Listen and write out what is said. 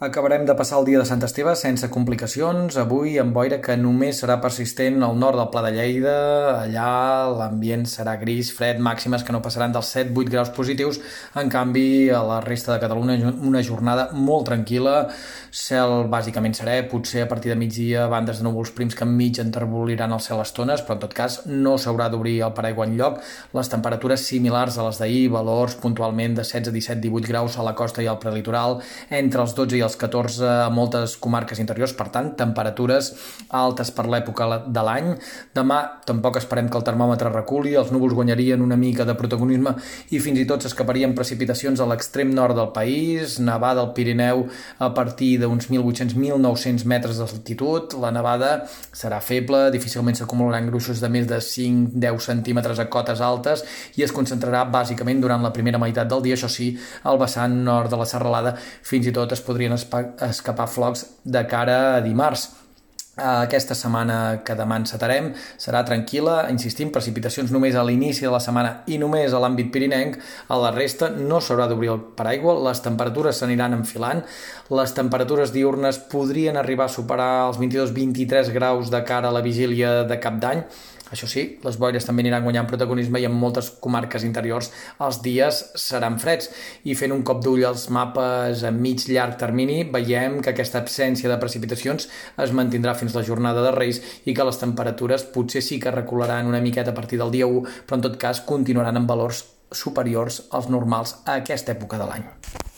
Acabarem de passar el dia de Sant Esteve sense complicacions, avui amb boira que només serà persistent al nord del Pla de Lleida, allà l'ambient serà gris, fred, màximes que no passaran dels 7-8 graus positius, en canvi a la resta de Catalunya una jornada molt tranquil·la, cel bàsicament serè, potser a partir de migdia bandes de núvols prims que enmig enterboliran el cel estones, però en tot cas no s'haurà d'obrir el paraigua en lloc, les temperatures similars a les d'ahir, valors puntualment de 16, 17, 18 graus a la costa i al prelitoral, entre els 12 i els els 14 a moltes comarques interiors, per tant, temperatures altes per l'època de l'any. Demà tampoc esperem que el termòmetre reculi, els núvols guanyarien una mica de protagonisme i fins i tot s'escaparien precipitacions a l'extrem nord del país, nevada al Pirineu a partir d'uns 1.800-1.900 metres d'altitud, la nevada serà feble, difícilment s'acumularan gruixos de més de 5-10 centímetres a cotes altes i es concentrarà bàsicament durant la primera meitat del dia, això sí, al vessant nord de la serralada. Fins i tot es podrien escapar flocs de cara a dimarts. Aquesta setmana que demà encetarem serà tranquil·la, insistim, precipitacions només a l'inici de la setmana i només a l'àmbit pirinenc, a la resta no s'haurà d'obrir el paraigua, les temperatures s'aniran enfilant, les temperatures diurnes podrien arribar a superar els 22-23 graus de cara a la vigília de cap d'any, això sí, les boires també aniran guanyant protagonisme i en moltes comarques interiors els dies seran freds. I fent un cop d'ull als mapes a mig llarg termini, veiem que aquesta absència de precipitacions es mantindrà fins la jornada de Reis i que les temperatures potser sí que recularan una miqueta a partir del dia 1, però en tot cas continuaran en valors superiors als normals a aquesta època de l'any.